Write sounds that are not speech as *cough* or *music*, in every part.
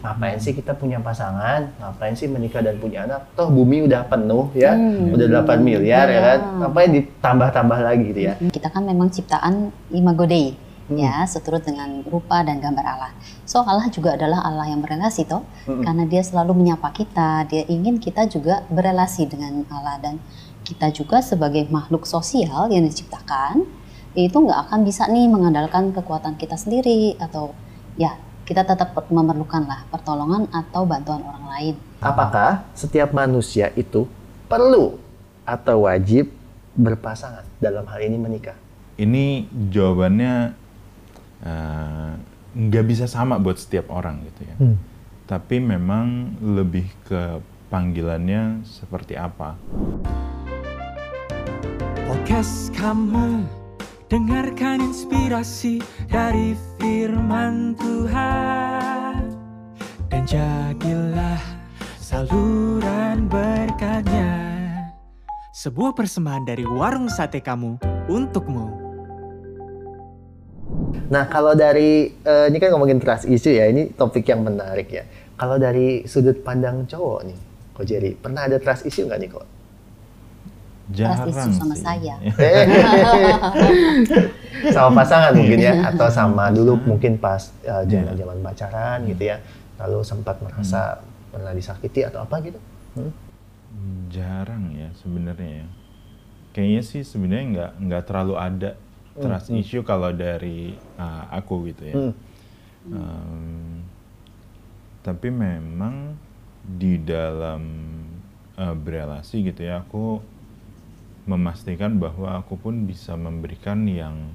ngapain sih kita punya pasangan, ngapain sih menikah dan punya anak, toh bumi udah penuh ya, Hmm. udah 8 miliar ya Iya. kan, ngapain ditambah-tambah lagi gitu ya. Kita kan memang ciptaan imago Dei, Hmm. ya, seturut dengan rupa dan gambar Allah. So Allah juga adalah Allah yang berelasi toh, Mm-mm. karena dia selalu menyapa kita, dia ingin kita juga berelasi dengan Allah dan kita juga sebagai makhluk sosial yang diciptakan itu nggak akan bisa nih mengandalkan kekuatan kita sendiri atau ya kita tetap memerlukan lah pertolongan atau bantuan orang lain. Apakah setiap manusia itu perlu atau wajib berpasangan dalam hal ini menikah? Ini jawabannya eh, nggak bisa sama buat setiap orang gitu ya. Tapi memang lebih ke panggilannya seperti apa. Podcast kamu Dengarkan inspirasi dari firman Tuhan Dan jadilah saluran berkatnya Sebuah persembahan dari warung sate kamu untukmu Nah, kalau dari eh, ini kan ngomongin trust issue ya, ini topik yang menarik ya. Kalau dari sudut pandang cowok nih, Ko Jerry, pernah ada trust issue nggak nih kok? Jarang isu sama sih. saya. *laughs* *laughs* sama pasangan mungkin ya, atau sama dulu mungkin pas eh, zaman-zaman pacaran gitu ya, lalu sempat merasa pernah disakiti atau apa gitu? Hmm? Jarang ya sebenarnya ya. Kayaknya sih sebenarnya nggak nggak terlalu ada trust issue kalau dari uh, aku gitu ya. Hmm. Um, tapi memang di dalam uh, berelasi gitu ya, aku memastikan bahwa aku pun bisa memberikan yang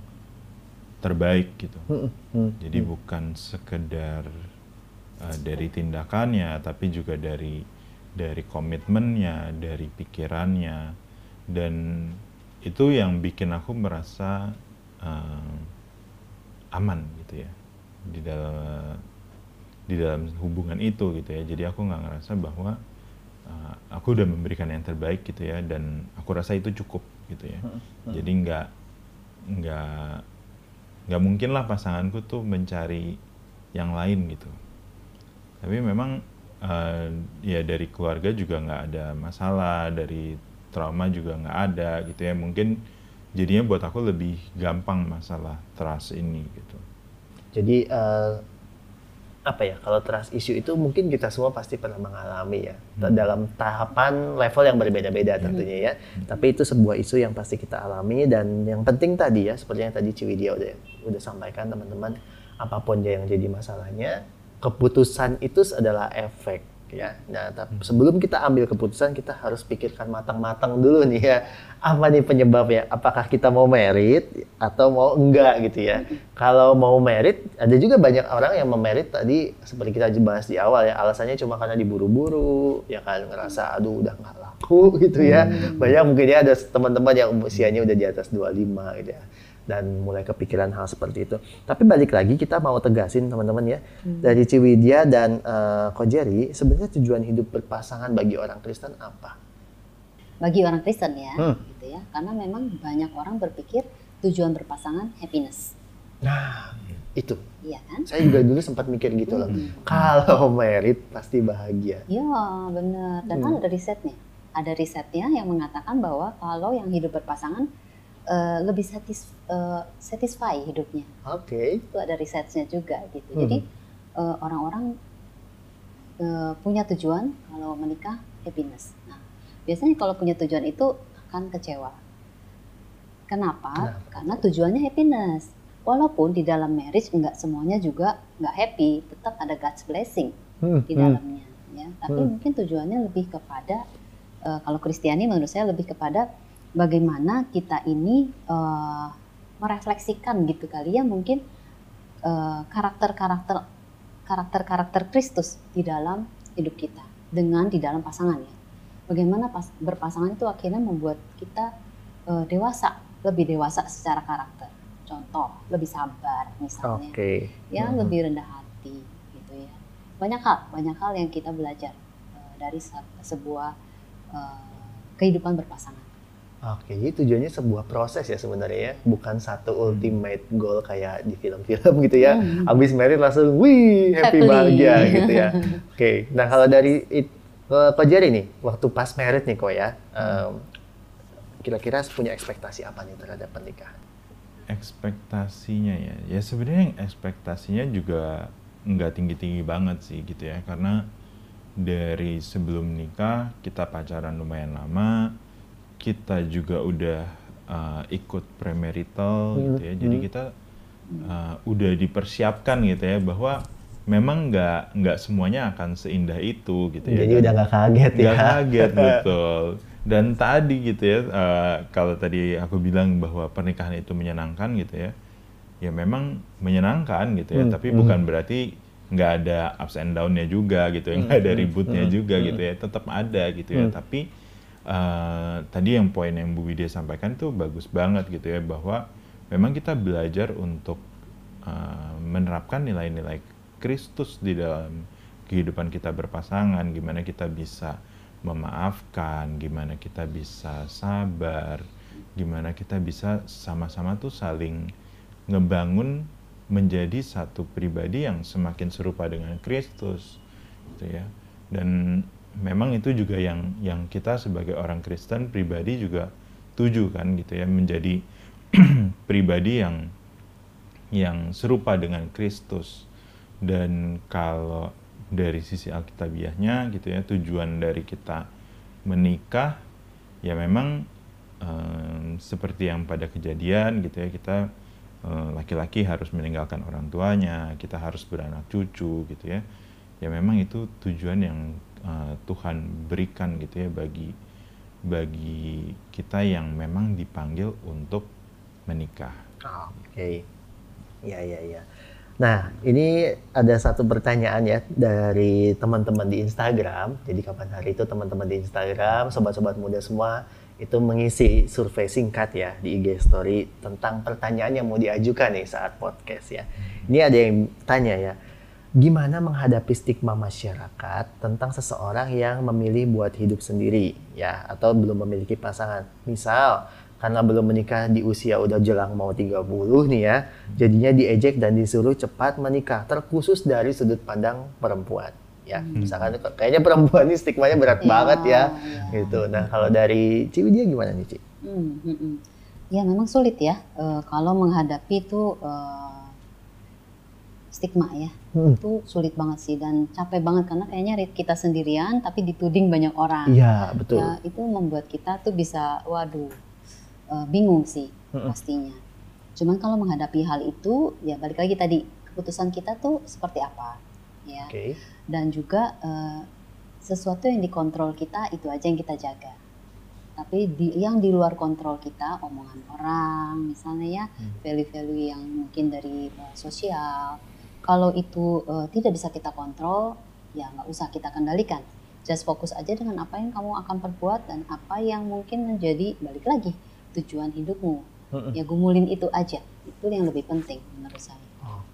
terbaik gitu. Hmm, hmm, Jadi bukan sekedar uh, dari tindakannya, tapi juga dari dari komitmennya, dari pikirannya, dan itu yang bikin aku merasa uh, aman gitu ya di dalam di dalam hubungan itu gitu ya. Jadi aku nggak ngerasa bahwa uh, aku udah memberikan yang terbaik gitu ya, dan aku rasa itu cukup gitu ya. Jadi nggak nggak nggak mungkin lah pasanganku tuh mencari yang lain gitu. Tapi memang eh, ya dari keluarga juga nggak ada masalah, dari trauma juga nggak ada gitu ya. Mungkin jadinya buat aku lebih gampang masalah trust ini gitu. Jadi eh, apa ya? Kalau trust issue itu mungkin kita semua pasti pernah mengalami ya dalam tahapan level yang berbeda-beda tentunya ya. Tapi itu sebuah isu yang pasti kita alami dan yang penting tadi ya seperti yang tadi Ciwidia udah udah sampaikan teman-teman apa pun yang jadi masalahnya keputusan itu adalah efek ya. Nah, tapi sebelum kita ambil keputusan kita harus pikirkan matang-matang dulu nih ya. Apa nih penyebabnya? Apakah kita mau merit atau mau enggak gitu ya. Kalau mau merit, ada juga banyak orang yang memerit tadi seperti kita bahas di awal ya, alasannya cuma karena diburu-buru, ya kan ngerasa aduh udah nggak laku gitu ya. Banyak mungkin ya ada teman-teman yang usianya udah di atas 25 gitu ya dan mulai kepikiran hal seperti itu. Tapi balik lagi kita mau tegasin teman-teman ya dari Ciwidya dan eh, Ko Jerry, sebenarnya tujuan hidup berpasangan bagi orang Kristen apa? Bagi orang Kristen ya, Hmm. gitu ya. Karena memang banyak orang berpikir tujuan berpasangan happiness. Nah itu, Iya kan? saya juga dulu sempat mikir gitu loh. Kalau merit pasti bahagia. Iya, benar. Dan kan ada risetnya. Ada risetnya yang mengatakan bahwa kalau yang hidup berpasangan eh, lebih satis, eh, satisfy hidupnya. Oke. Itu ada risetnya juga gitu. Hmm. Jadi eh, orang-orang eh, punya tujuan kalau menikah happiness. Nah, biasanya kalau punya tujuan itu akan kecewa. Kenapa? Kenapa? Karena tujuannya happiness. Walaupun di dalam marriage enggak semuanya juga nggak happy, tetap ada God's blessing Hmm, di hmm. dalamnya ya tapi Hmm. mungkin tujuannya lebih kepada eh, kalau Kristiani menurut saya lebih kepada bagaimana kita ini eh, merefleksikan gitu kali ya mungkin eh, karakter-karakter karakter-karakter Kristus di dalam hidup kita dengan di dalam pasangan ya. Bagaimana pas berpasangan itu akhirnya membuat kita eh, dewasa lebih dewasa secara karakter. Contoh lebih sabar misalnya. Oke. ya Mhm. lebih rendah hati gitu ya. Banyak hal banyak hal yang kita belajar eh, dari sebuah eh, kehidupan berpasangan Oke, jadi tujuannya sebuah proses ya sebenarnya ya, bukan satu ultimate goal kayak di film-film *laughs* gitu ya. Hmm. Abis married langsung, wih, happy Happily. bahagia gitu ya. *laughs* Oke, nah kalau dari it, eh, Ko Jerry nih, waktu pas married nih kok ya, em, kira-kira punya ekspektasi apa nih terhadap pernikahan? ekspektasinya ya ya sebenarnya yang ekspektasinya juga nggak tinggi tinggi banget sih gitu ya karena dari sebelum nikah kita pacaran lumayan lama kita juga udah uh, ikut premarital gitu ya jadi kita uh, udah dipersiapkan gitu ya bahwa memang nggak nggak semuanya akan seindah itu gitu ya jadi kan. udah nggak kaget ya? Nggak kaget *laughs* betul. Dan tadi gitu ya, eh, kalau tadi aku bilang bahwa pernikahan itu menyenangkan gitu ya, ya memang menyenangkan gitu ya, Hmm, tapi hmm. bukan berarti nggak ada ups and down-nya juga gitu ya, nggak ada ributnya juga gitu ya, tetap ada gitu ya. Hmm. Tapi eh, tadi yang poin yang Bu Widya sampaikan tuh bagus banget gitu ya, bahwa memang kita belajar untuk eh, menerapkan nilai-nilai Kristus di dalam kehidupan kita berpasangan, gimana kita bisa memaafkan, gimana kita bisa sabar, gimana kita bisa sama-sama tuh saling ngebangun menjadi satu pribadi yang semakin serupa dengan Kristus, gitu ya. Dan memang itu juga yang yang kita sebagai orang Kristen pribadi juga tuju kan gitu ya menjadi *clears throat* pribadi yang yang serupa dengan Kristus. Dan kalau dari sisi alkitabiahnya gitu ya tujuan dari kita menikah ya memang em, seperti yang pada kejadian gitu ya kita laki-laki harus meninggalkan orang tuanya kita harus beranak cucu gitu ya. Ya memang itu tujuan yang eh, Tuhan berikan gitu ya bagi bagi kita yang memang dipanggil untuk menikah Oke, ya ya ya. Nah, ini ada satu pertanyaan ya dari teman-teman di Instagram. Jadi kapan hari itu teman-teman di Instagram, sobat-sobat muda semua itu mengisi survei singkat ya di IG Story tentang pertanyaan yang mau diajukan nih saat podcast ya. Ini ada yang tanya ya, gimana menghadapi stigma masyarakat tentang seseorang yang memilih buat hidup sendiri ya atau belum memiliki pasangan. Misal karena belum menikah di usia udah jelang mau 30 nih ya, jadinya diejek dan disuruh cepat menikah, terkhusus dari sudut pandang perempuan. Ya, misalkan kayaknya perempuan ini stigmanya berat Iya, banget ya, iya. gitu. Nah, kalau dari Ci dia gimana nih Ci? Hmm, hmm, hmm. Ya memang sulit ya eh, kalau menghadapi itu eh, stigma ya. Hmm. Itu sulit banget sih dan capek banget karena kayaknya kita sendirian tapi dituding banyak orang. Iya, betul. Ya itu membuat kita tuh bisa waduh eh, bingung sih Mm-mm. pastinya. Cuman kalau menghadapi hal itu ya balik lagi tadi keputusan kita tuh seperti apa ya Oke. dan juga eh, sesuatu yang dikontrol kita itu aja yang kita jaga. Tapi di, yang di luar kontrol kita, omongan orang, misalnya ya, value-value yang mungkin dari eh, sosial, kalau itu eh, tidak bisa kita kontrol, ya nggak usah kita kendalikan. Just fokus aja dengan apa yang kamu akan perbuat dan apa yang mungkin menjadi balik lagi tujuan hidupmu. Ya gumulin itu aja, itu yang lebih penting menurut saya.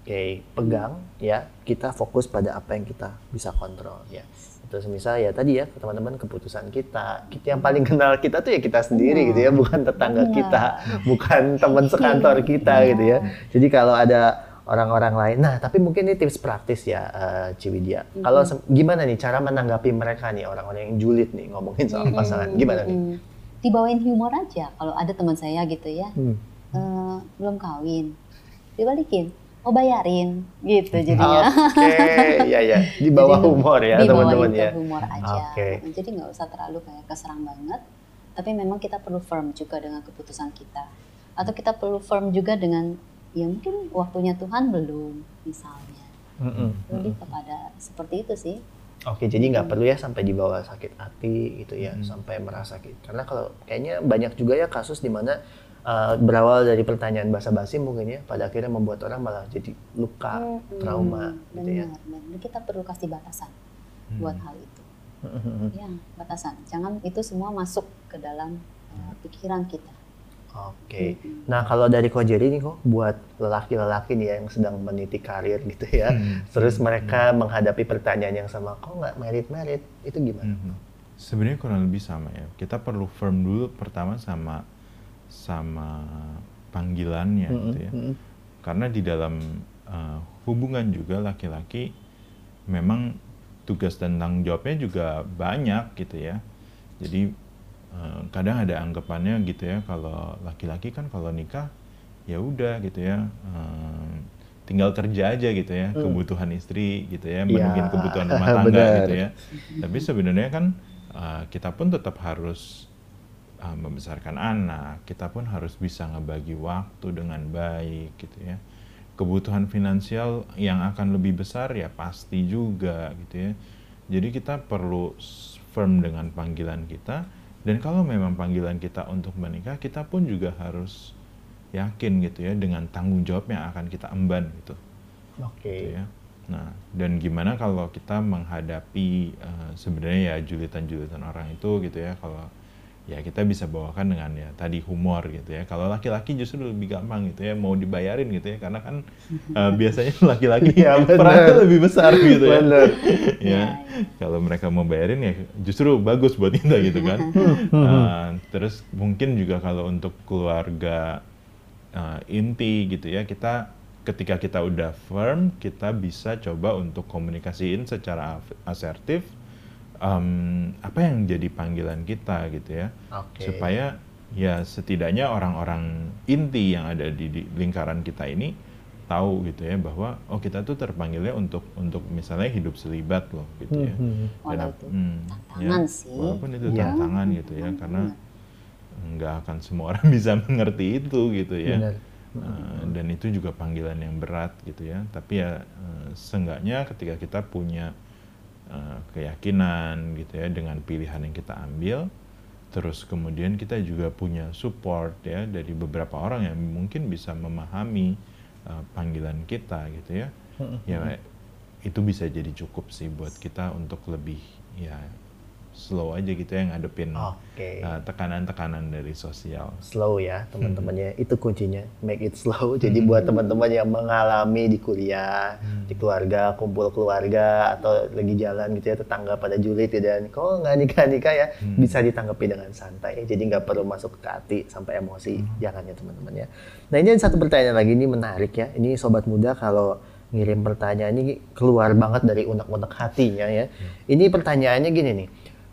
Oke, pegang ya. Kita fokus pada apa yang kita bisa kontrol ya. Terus misal ya tadi ya teman-teman keputusan kita, kita yang paling kenal kita tuh ya kita sendiri Benar. gitu ya, bukan tetangga Benar. kita, bukan teman sekantor kita Iya. gitu ya. Jadi kalau ada orang-orang lain, nah tapi mungkin ini tips praktis ya eh, Ciwidia. Kalau se- gimana nih cara menanggapi mereka nih orang-orang yang julid nih ngomongin soal Mm-mm, pasangan, gimana nih? Dibawain humor aja. Kalau ada teman saya gitu ya, Hmm. eh, belum kawin, dibalikin, mau bayarin, gitu jadinya. Oke, *laughs* ya ya, di bawah Jadi, humor ya teman-teman ya. humor aja. Oke. Jadi nggak usah terlalu kayak keserang banget. Tapi memang kita perlu firm juga dengan keputusan kita. Atau kita perlu firm juga dengan ya mungkin waktunya Tuhan belum misalnya. Mm-mm. Lebih kepada seperti itu sih. Oke, jadi nggak perlu ya sampai dibawa sakit hati gitu ya, sampai merasa sakit. Karena kalau kayaknya banyak juga ya kasus di mana uh, berawal dari pertanyaan basa-basi mungkin ya, pada akhirnya membuat orang malah jadi luka, Mm-mm. trauma gitu ya. Benar, benar. Kita perlu kasih batasan buat hal itu. Mm-mm. Ya, batasan. Jangan itu semua masuk ke dalam uh, pikiran kita. Oke. Nah kalau dari Kojeri nih kok buat lelaki-lelaki nih ya yang sedang meniti karir gitu ya, Hmm. terus mereka menghadapi pertanyaan yang sama, kok nggak merit-merit, itu gimana? Mhm. Sebenarnya kurang lebih sama ya. Kita perlu firm dulu pertama sama sama panggilannya Mm-mm, gitu ya. mm-mm. Karena di dalam uh, hubungan juga laki-laki memang tugas dan tanggung jawabnya juga banyak gitu ya. Jadi kadang ada anggapannya gitu ya kalau laki-laki kan kalau nikah ya udah gitu ya uh, tinggal kerja aja gitu ya kebutuhan istri gitu ya memenuhi Ya, kebutuhan rumah *laughs* tangga benar. gitu ya. Tapi sebenarnya kan uh, kita pun tetap harus uh, membesarkan anak, kita pun harus bisa ngebagi waktu dengan baik gitu ya. Kebutuhan finansial yang akan lebih besar ya pasti juga gitu ya. Jadi kita perlu firm dengan panggilan kita dan kalau memang panggilan kita untuk menikah, kita pun juga harus yakin gitu ya dengan tanggung jawab yang akan kita emban gitu Oke. gitu ya. Nah, dan gimana kalau kita menghadapi eh, sebenarnya ya julitan-julitan orang itu gitu ya kalau ya kita bisa bawakan dengan ya tadi humor gitu ya. Kalau laki-laki justru lebih gampang gitu ya mau dibayarin gitu ya karena kan *laughs* eh, biasanya laki-laki *laughs* benar. perannya lebih besar gitu ya. Benar. *laughs* ya. Kalau mereka mau bayarin ya justru bagus buat kita gitu kan. Eh, terus mungkin juga kalau untuk keluarga uh, inti gitu ya kita ketika kita udah firm kita bisa coba untuk komunikasiin secara asertif um, apa yang jadi panggilan kita gitu ya Oke. supaya ya setidaknya orang-orang inti yang ada di, di lingkaran kita ini tahu gitu ya bahwa oh kita tuh terpanggilnya untuk untuk misalnya hidup selibat loh gitu ya Hmm, Walau Dan ap- itu hmm, tantangan sih. walaupun itu Iya. tantangan gitu ya karena nggak akan semua orang *laughs* bisa mengerti itu gitu ya Benar. Uh, dan itu juga panggilan yang berat gitu ya tapi ya uh, seenggaknya ketika kita punya uh, keyakinan gitu ya dengan pilihan yang kita ambil. Terus kemudian kita juga punya support ya dari beberapa orang yang mungkin bisa memahami uh, panggilan kita gitu ya. Ya itu bisa jadi cukup sih buat kita untuk lebih ya slow aja gitu ya ngadepin Oke. uh, tekanan-tekanan dari sosial slow ya teman-temannya Hmm. itu kuncinya make it slow jadi buat teman-teman yang mengalami di kuliah Hmm. di keluarga kumpul keluarga atau lagi jalan gitu ya tetangga pada julid gitu dan kok nggak nikah nikah ya Hmm. bisa ditanggapi dengan santai jadi nggak perlu masuk ke hati sampai emosi Hmm. jangan ya teman-teman ya nah ini ada satu pertanyaan lagi ini menarik ya ini sobat muda kalau ngirim pertanyaan ini keluar banget dari unek-unek hatinya ya Hmm. ini pertanyaannya gini nih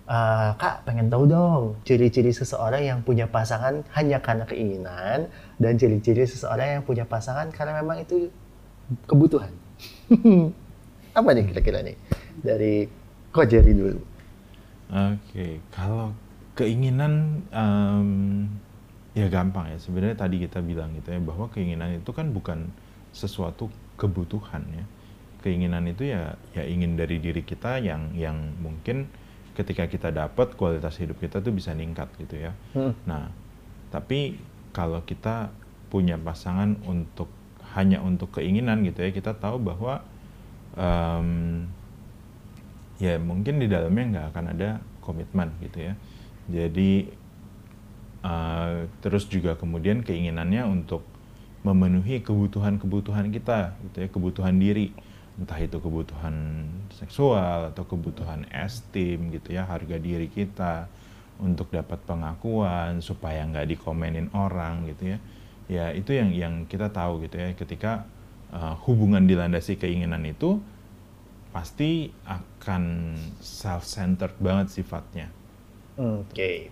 Eh, kak pengen tahu dong ciri-ciri seseorang yang punya pasangan hanya karena keinginan dan ciri-ciri seseorang yang punya pasangan karena memang itu kebutuhan. *laughs* Apa nih kira-kira nih dari Kojeri dulu? Oke, kalau keinginan em, ya gampang ya. Sebenarnya tadi kita bilang gitu ya bahwa keinginan itu kan bukan sesuatu kebutuhan ya. Keinginan itu ya ya ingin dari diri kita yang yang mungkin ketika kita dapat kualitas hidup kita tuh bisa ningkat gitu ya. Hmm. Nah, tapi kalau kita punya pasangan untuk hanya untuk keinginan gitu ya, kita tahu bahwa em, ya mungkin di dalamnya nggak akan ada komitmen gitu ya. Jadi eh, terus juga kemudian keinginannya untuk memenuhi kebutuhan-kebutuhan kita gitu ya, kebutuhan diri. Entah itu kebutuhan seksual atau kebutuhan esteem gitu ya, harga diri kita untuk dapat pengakuan supaya nggak dikomenin orang gitu ya. Ya itu yang yang kita tahu gitu ya ketika eh, hubungan dilandasi keinginan itu pasti akan self-centered banget sifatnya. Oke,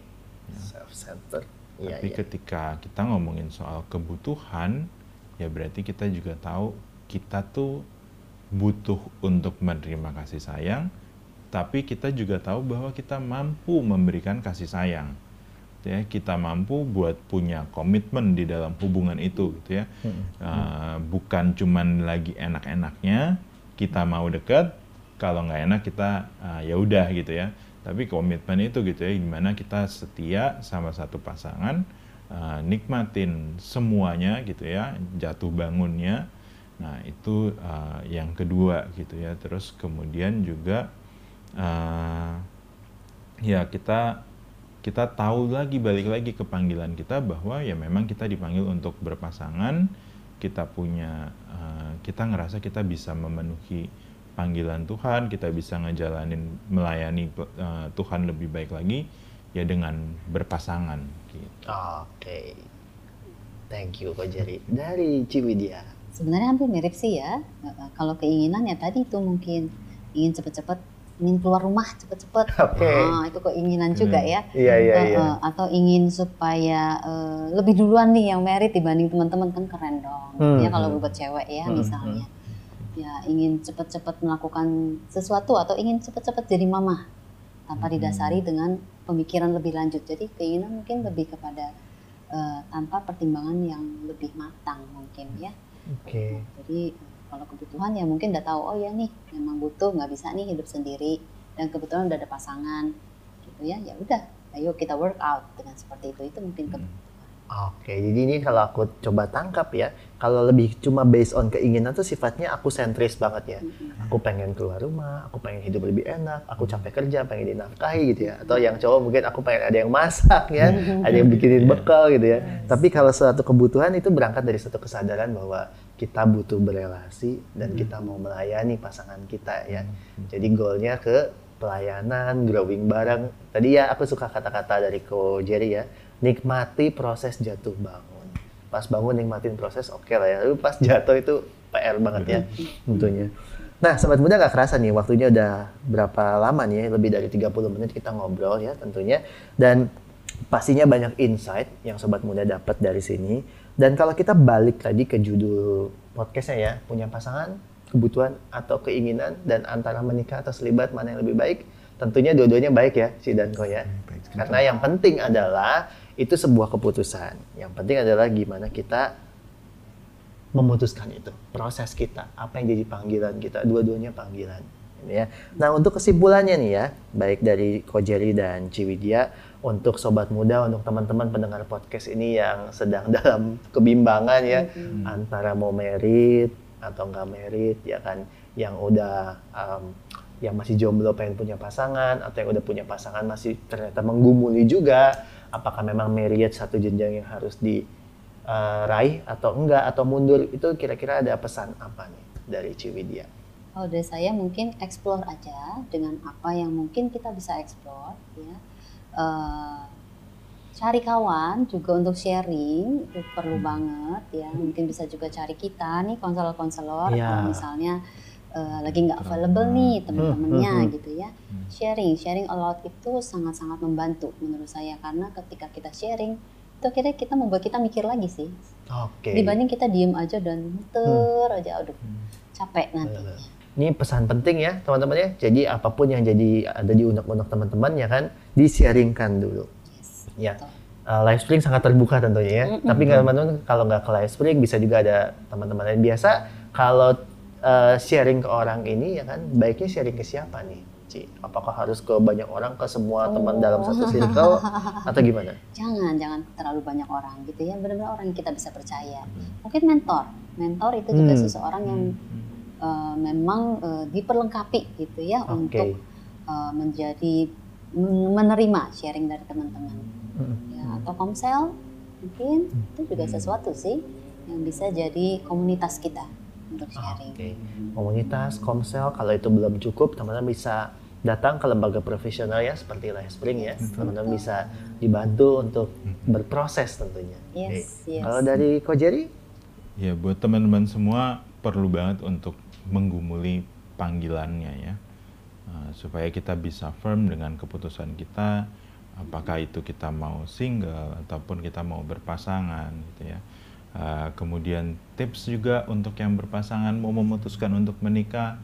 self center. Iya, Tapi iya. ketika kita ngomongin soal kebutuhan, ya berarti kita juga tahu kita tuh butuh untuk menerima kasih sayang, tapi kita juga tahu bahwa kita mampu memberikan kasih sayang. Gitu Ya, kita mampu buat punya komitmen di dalam hubungan itu, gitu ya. Uh, bukan cuman lagi enak-enaknya kita mau deket, kalau nggak enak kita uh, ya udah gitu ya. Tapi komitmen itu gitu ya, di mana kita setia sama satu pasangan, uh, nikmatin semuanya gitu ya, jatuh bangunnya. Nah itu uh, yang kedua gitu ya. Terus kemudian juga uh, ya kita kita tahu lagi balik lagi ke panggilan kita bahwa ya memang kita dipanggil untuk berpasangan kita punya uh, kita ngerasa kita bisa memenuhi panggilan Tuhan, kita bisa ngejalanin melayani uh, Tuhan lebih baik lagi ya dengan berpasangan gitu. Oke. Thank you Ko Jerry. Dari Ciwidya. Sebenarnya hampir mirip sih ya. Kalau keinginan ya tadi itu mungkin ingin cepet-cepet ingin keluar rumah cepet-cepet. *laughs* Oke. Nah, itu keinginan juga ya. Iya iya Uh, iya. atau ingin supaya uh, lebih duluan nih yang merit dibanding teman-teman kan keren dong. Hmm. Ya kalau buat cewek ya Hmm, misalnya. Ya ingin cepet-cepet melakukan sesuatu atau ingin cepet-cepet jadi mama tanpa didasari dengan pemikiran lebih lanjut. Jadi keinginan mungkin lebih kepada uh, tanpa pertimbangan yang lebih matang mungkin ya. Oke. Jadi kalau kebutuhan ya mungkin udah tahu oh ya nih memang butuh nggak bisa nih hidup sendiri dan kebetulan udah ada pasangan gitu ya ya udah ayo kita work out dengan seperti itu itu mungkin kebutuhan. Oke, jadi ini kalau aku coba tangkap ya, kalau lebih cuma based on keinginan tuh sifatnya aku sentris banget ya. Aku pengen keluar rumah, aku pengen hidup lebih enak, aku capek kerja, pengen dinafkahi gitu ya. Atau yang cowok mungkin aku pengen ada yang masak ya, ada yang bikinin bekal gitu ya. Tapi kalau suatu kebutuhan itu berangkat dari satu kesadaran bahwa kita butuh berelasi dan kita mau melayani pasangan kita ya. Jadi goalnya ke pelayanan, growing bareng. Tadi ya aku suka kata-kata dari Ko Jerry ya, nikmati proses jatuh bangun. Pas bangun nikmatin proses oke lah ya, tapi pas jatuh itu PR banget ya tentunya. Nah, sobat muda gak kerasa nih, waktunya udah berapa lama nih, ya? lebih dari 30 menit kita ngobrol ya tentunya. Dan pastinya banyak insight yang sobat muda dapat dari sini. Dan kalau kita balik tadi ke judul podcastnya ya, punya pasangan, kebutuhan atau keinginan, dan antara menikah atau selibat mana yang lebih baik, tentunya dua-duanya baik ya, si Danko ya. baik. Karena yang penting adalah itu sebuah keputusan. Yang penting adalah gimana kita memutuskan itu, proses kita, apa yang jadi panggilan kita, dua-duanya panggilan. Ya. Nah untuk kesimpulannya nih ya, baik dari Kojeri dan Ciwidya, untuk sobat muda, untuk teman-teman pendengar podcast ini yang sedang *laughs* dalam kebimbangan ya, antara mau merit atau nggak merit, ya kan, yang udah um, yang masih jomblo pengen punya pasangan atau yang udah punya pasangan masih ternyata menggumuli juga apakah memang marriage satu jenjang yang harus diraih atau enggak atau mundur itu kira-kira ada pesan apa nih dari Ciwidya? Kalau dari saya mungkin explore aja dengan apa yang mungkin kita bisa explore ya. Eh, cari kawan juga untuk sharing itu perlu banget ya. Mungkin bisa juga cari kita nih konselor-konselor kalau misalnya eh, lagi nggak available nih teman-temannya Hmm, hmm, hmm. gitu ya. Sharing, sharing allowed itu sangat-sangat membantu menurut saya karena ketika kita sharing itu akhirnya kita membuat kita mikir lagi sih Oke. dibanding kita diem aja dan muter aja aduh capek nantinya. Ini pesan penting ya teman-teman ya. Jadi apa pun yang jadi ada di unek-unek teman-teman ya kan, di-sharingkan dulu. Yes, Ya. betul. Uh, live streaming sangat terbuka tentunya ya. Mm-mm. Tapi nggak teman-teman kalau nggak ke live streaming bisa juga ada teman-teman lain biasa. Kalau uh, sharing ke orang ini ya kan, baiknya sharing ke siapa nih, Ci? Apakah harus ke banyak orang, ke semua teman Oh. dalam satu circle *laughs* atau gimana? Jangan, jangan terlalu banyak orang gitu ya. Benar-benar orang yang kita bisa percaya. Mungkin mentor, mentor itu juga Hmm. seseorang yang uh, memang uh, diperlengkapi gitu ya Oke. untuk uh, menjadi men- menerima sharing dari teman-teman. Mm. Ya, atau komsel mungkin itu juga sesuatu sih yang bisa jadi komunitas kita untuk sharing. Oke. Komunitas, komsel, kalau itu belum cukup, teman-teman bisa datang ke lembaga profesional ya seperti Live Spring ya. Teman-teman bisa dibantu untuk berproses tentunya. Yes, Oke. yes. Kalau dari Kojeri? Ya buat teman-teman semua perlu banget untuk menggumuli panggilannya ya. Uh, supaya kita bisa firm dengan keputusan kita apakah itu kita mau single ataupun kita mau berpasangan gitu ya. Uh, kemudian tips juga untuk yang berpasangan mau memutuskan untuk menikah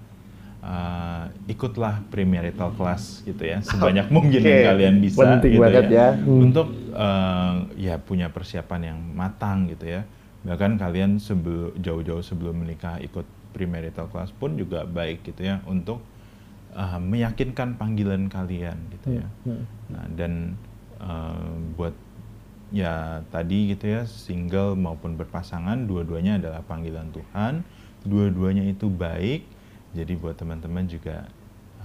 uh, ikutlah premarital class gitu ya sebanyak *laughs* mungkin Oke. yang kalian bisa Penting gitu banget ya. Hmm. untuk uh, ya punya persiapan yang matang gitu ya bahkan kalian sebelum jauh-jauh sebelum menikah ikut premarital class pun juga baik gitu ya untuk uh, meyakinkan panggilan kalian gitu ya Hmm. nah dan uh, buat ya tadi gitu ya single maupun berpasangan dua-duanya adalah panggilan Tuhan dua-duanya itu baik jadi buat teman-teman juga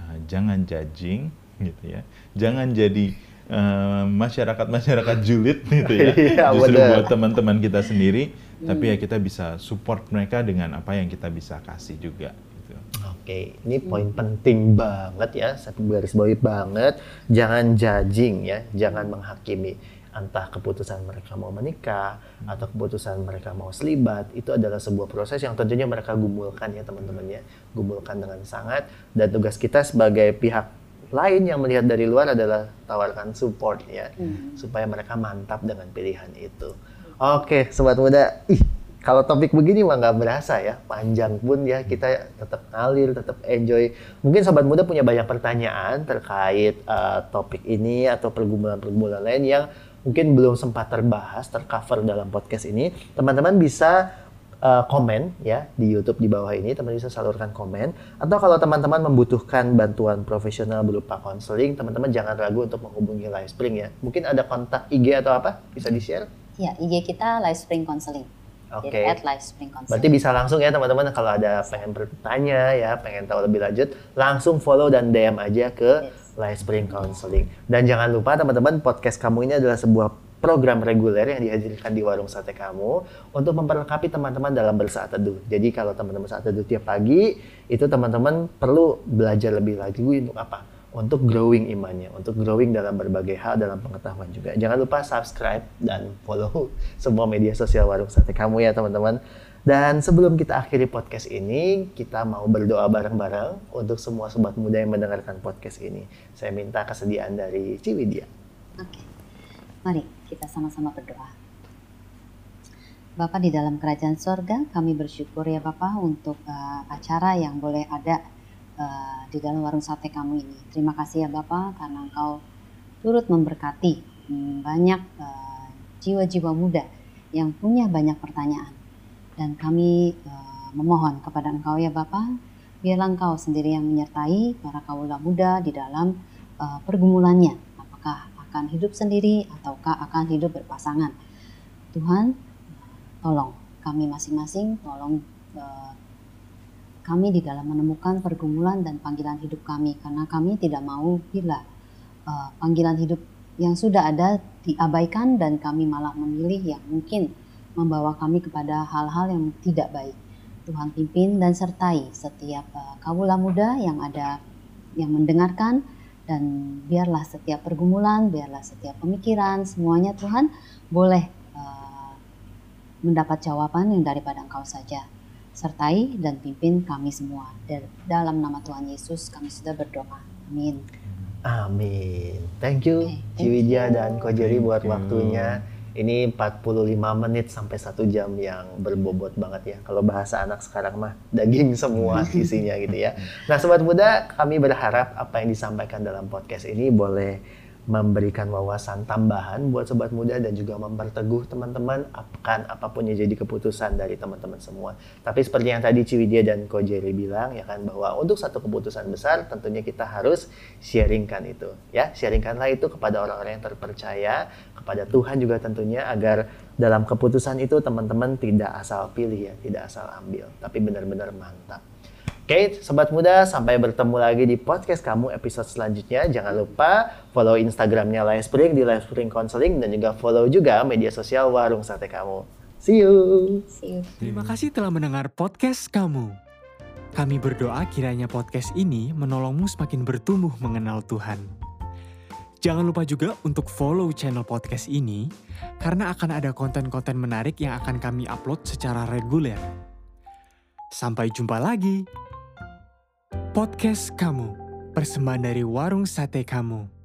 uh, jangan judging gitu ya jangan jadi uh, masyarakat-masyarakat julid *laughs* gitu ya Iya, justru buat teman-teman kita sendiri tapi ya kita bisa support mereka dengan apa yang kita bisa kasih juga gitu. Oke, ini poin penting banget ya, saya garis bawahi banget. Jangan judging ya, jangan menghakimi. Entah keputusan mereka mau menikah atau keputusan mereka mau selibat, itu adalah sebuah proses yang tentunya mereka gumulkan ya teman-teman ya, gumulkan dengan sangat. Dan tugas kita sebagai pihak lain yang melihat dari luar adalah tawarkan support ya, supaya mereka mantap dengan pilihan itu. Oke, sobat muda, ih kalau topik begini mah nggak berasa ya. Panjang pun ya kita tetap ngalir tetap enjoy. Mungkin sobat muda punya banyak pertanyaan terkait uh, topik ini atau pergumulan-pergumulan lain yang mungkin belum sempat terbahas tercover dalam podcast ini teman-teman bisa uh, komen ya di YouTube di bawah ini teman-teman bisa salurkan komen atau kalau teman-teman membutuhkan bantuan profesional berupa konseling teman-teman jangan ragu untuk menghubungi Livespring ya mungkin ada kontak IG atau apa bisa di share Ya, IG kita Live Spring Counseling. Oke. At Counseling. Berarti bisa langsung ya teman-teman kalau ada pengen bertanya ya, pengen tahu lebih lanjut, langsung follow dan DM aja ke Yes. Live Spring Counseling. Dan jangan lupa teman-teman podcast kamu ini adalah sebuah program reguler yang dihadirkan di warung sate kamu untuk memperlengkapi teman-teman dalam bersaat teduh. Jadi kalau teman-teman saat teduh tiap pagi, itu teman-teman perlu belajar lebih lagi untuk apa? Untuk growing imannya, untuk growing dalam berbagai hal dalam pengetahuan juga. Jangan lupa subscribe dan follow semua media sosial warung sate kamu ya teman-teman. Dan sebelum kita akhiri podcast ini, kita mau berdoa bareng-bareng untuk semua sobat muda yang mendengarkan podcast ini. Saya minta kesediaan dari Ciwidya. Oke. Mari kita sama-sama berdoa. Bapak di dalam kerajaan sorga, kami bersyukur ya Bapak untuk uh, acara yang boleh ada uh, di dalam warung sate kamu ini. Terima kasih ya Bapak karena Engkau turut memberkati hmm, banyak uh, jiwa-jiwa muda yang punya banyak pertanyaan. Dan kami uh, memohon kepada Engkau ya Bapak, biarlah Engkau sendiri yang menyertai para kaula muda di dalam uh, pergumulannya. Apakah akan hidup sendiri ataukah akan hidup berpasangan. Tuhan, tolong kami masing-masing, tolong uh, kami di dalam menemukan pergumulan dan panggilan hidup kami karena kami tidak mau bila panggilan hidup yang sudah ada diabaikan dan kami malah memilih yang mungkin membawa kami kepada hal-hal yang tidak baik. Tuhan pimpin dan sertai setiap uh, kawula muda yang ada yang mendengarkan dan biarlah setiap pergumulan, biarlah setiap pemikiran semuanya Tuhan boleh uh, mendapat jawaban yang daripada Engkau saja. Sertai dan pimpin kami semua. Dan dalam nama Tuhan Yesus kami sudah berdoa. Amin. Amin. Thank you Oke, thank Ciwidya you. dan Kojeri buat you. waktunya. Ini 45 menit sampai satu jam yang berbobot banget ya. Kalau bahasa anak sekarang mah daging semua *laughs* isinya gitu ya. Nah sobat muda, kami berharap apa yang disampaikan dalam podcast ini boleh memberikan wawasan tambahan buat sobat muda dan juga memperteguh teman-teman akan apa pun yang jadi keputusan dari teman-teman semua. Tapi seperti yang tadi Ciwidya dan Ko Jerry bilang ya kan bahwa untuk satu keputusan besar tentunya kita harus sharingkan itu ya, sharingkanlah itu kepada orang-orang yang terpercaya, kepada Tuhan juga tentunya agar dalam keputusan itu teman-teman tidak asal pilih ya, tidak asal ambil, tapi benar-benar mantap. Oke, sobat muda, sampai bertemu lagi di podcast kamu episode selanjutnya. Jangan lupa follow Instagramnya Livespring di Livespring Counseling dan juga follow juga media sosial Warung Sate Kamu. See you. See you. Terima kasih telah mendengar podcast kamu. Kami berdoa kiranya podcast ini menolongmu semakin bertumbuh mengenal Tuhan. Jangan lupa juga untuk follow channel podcast ini, karena akan ada konten-konten menarik yang akan kami upload secara reguler. Sampai jumpa lagi. Podcast kamu, persembahan dari warung sate kamu.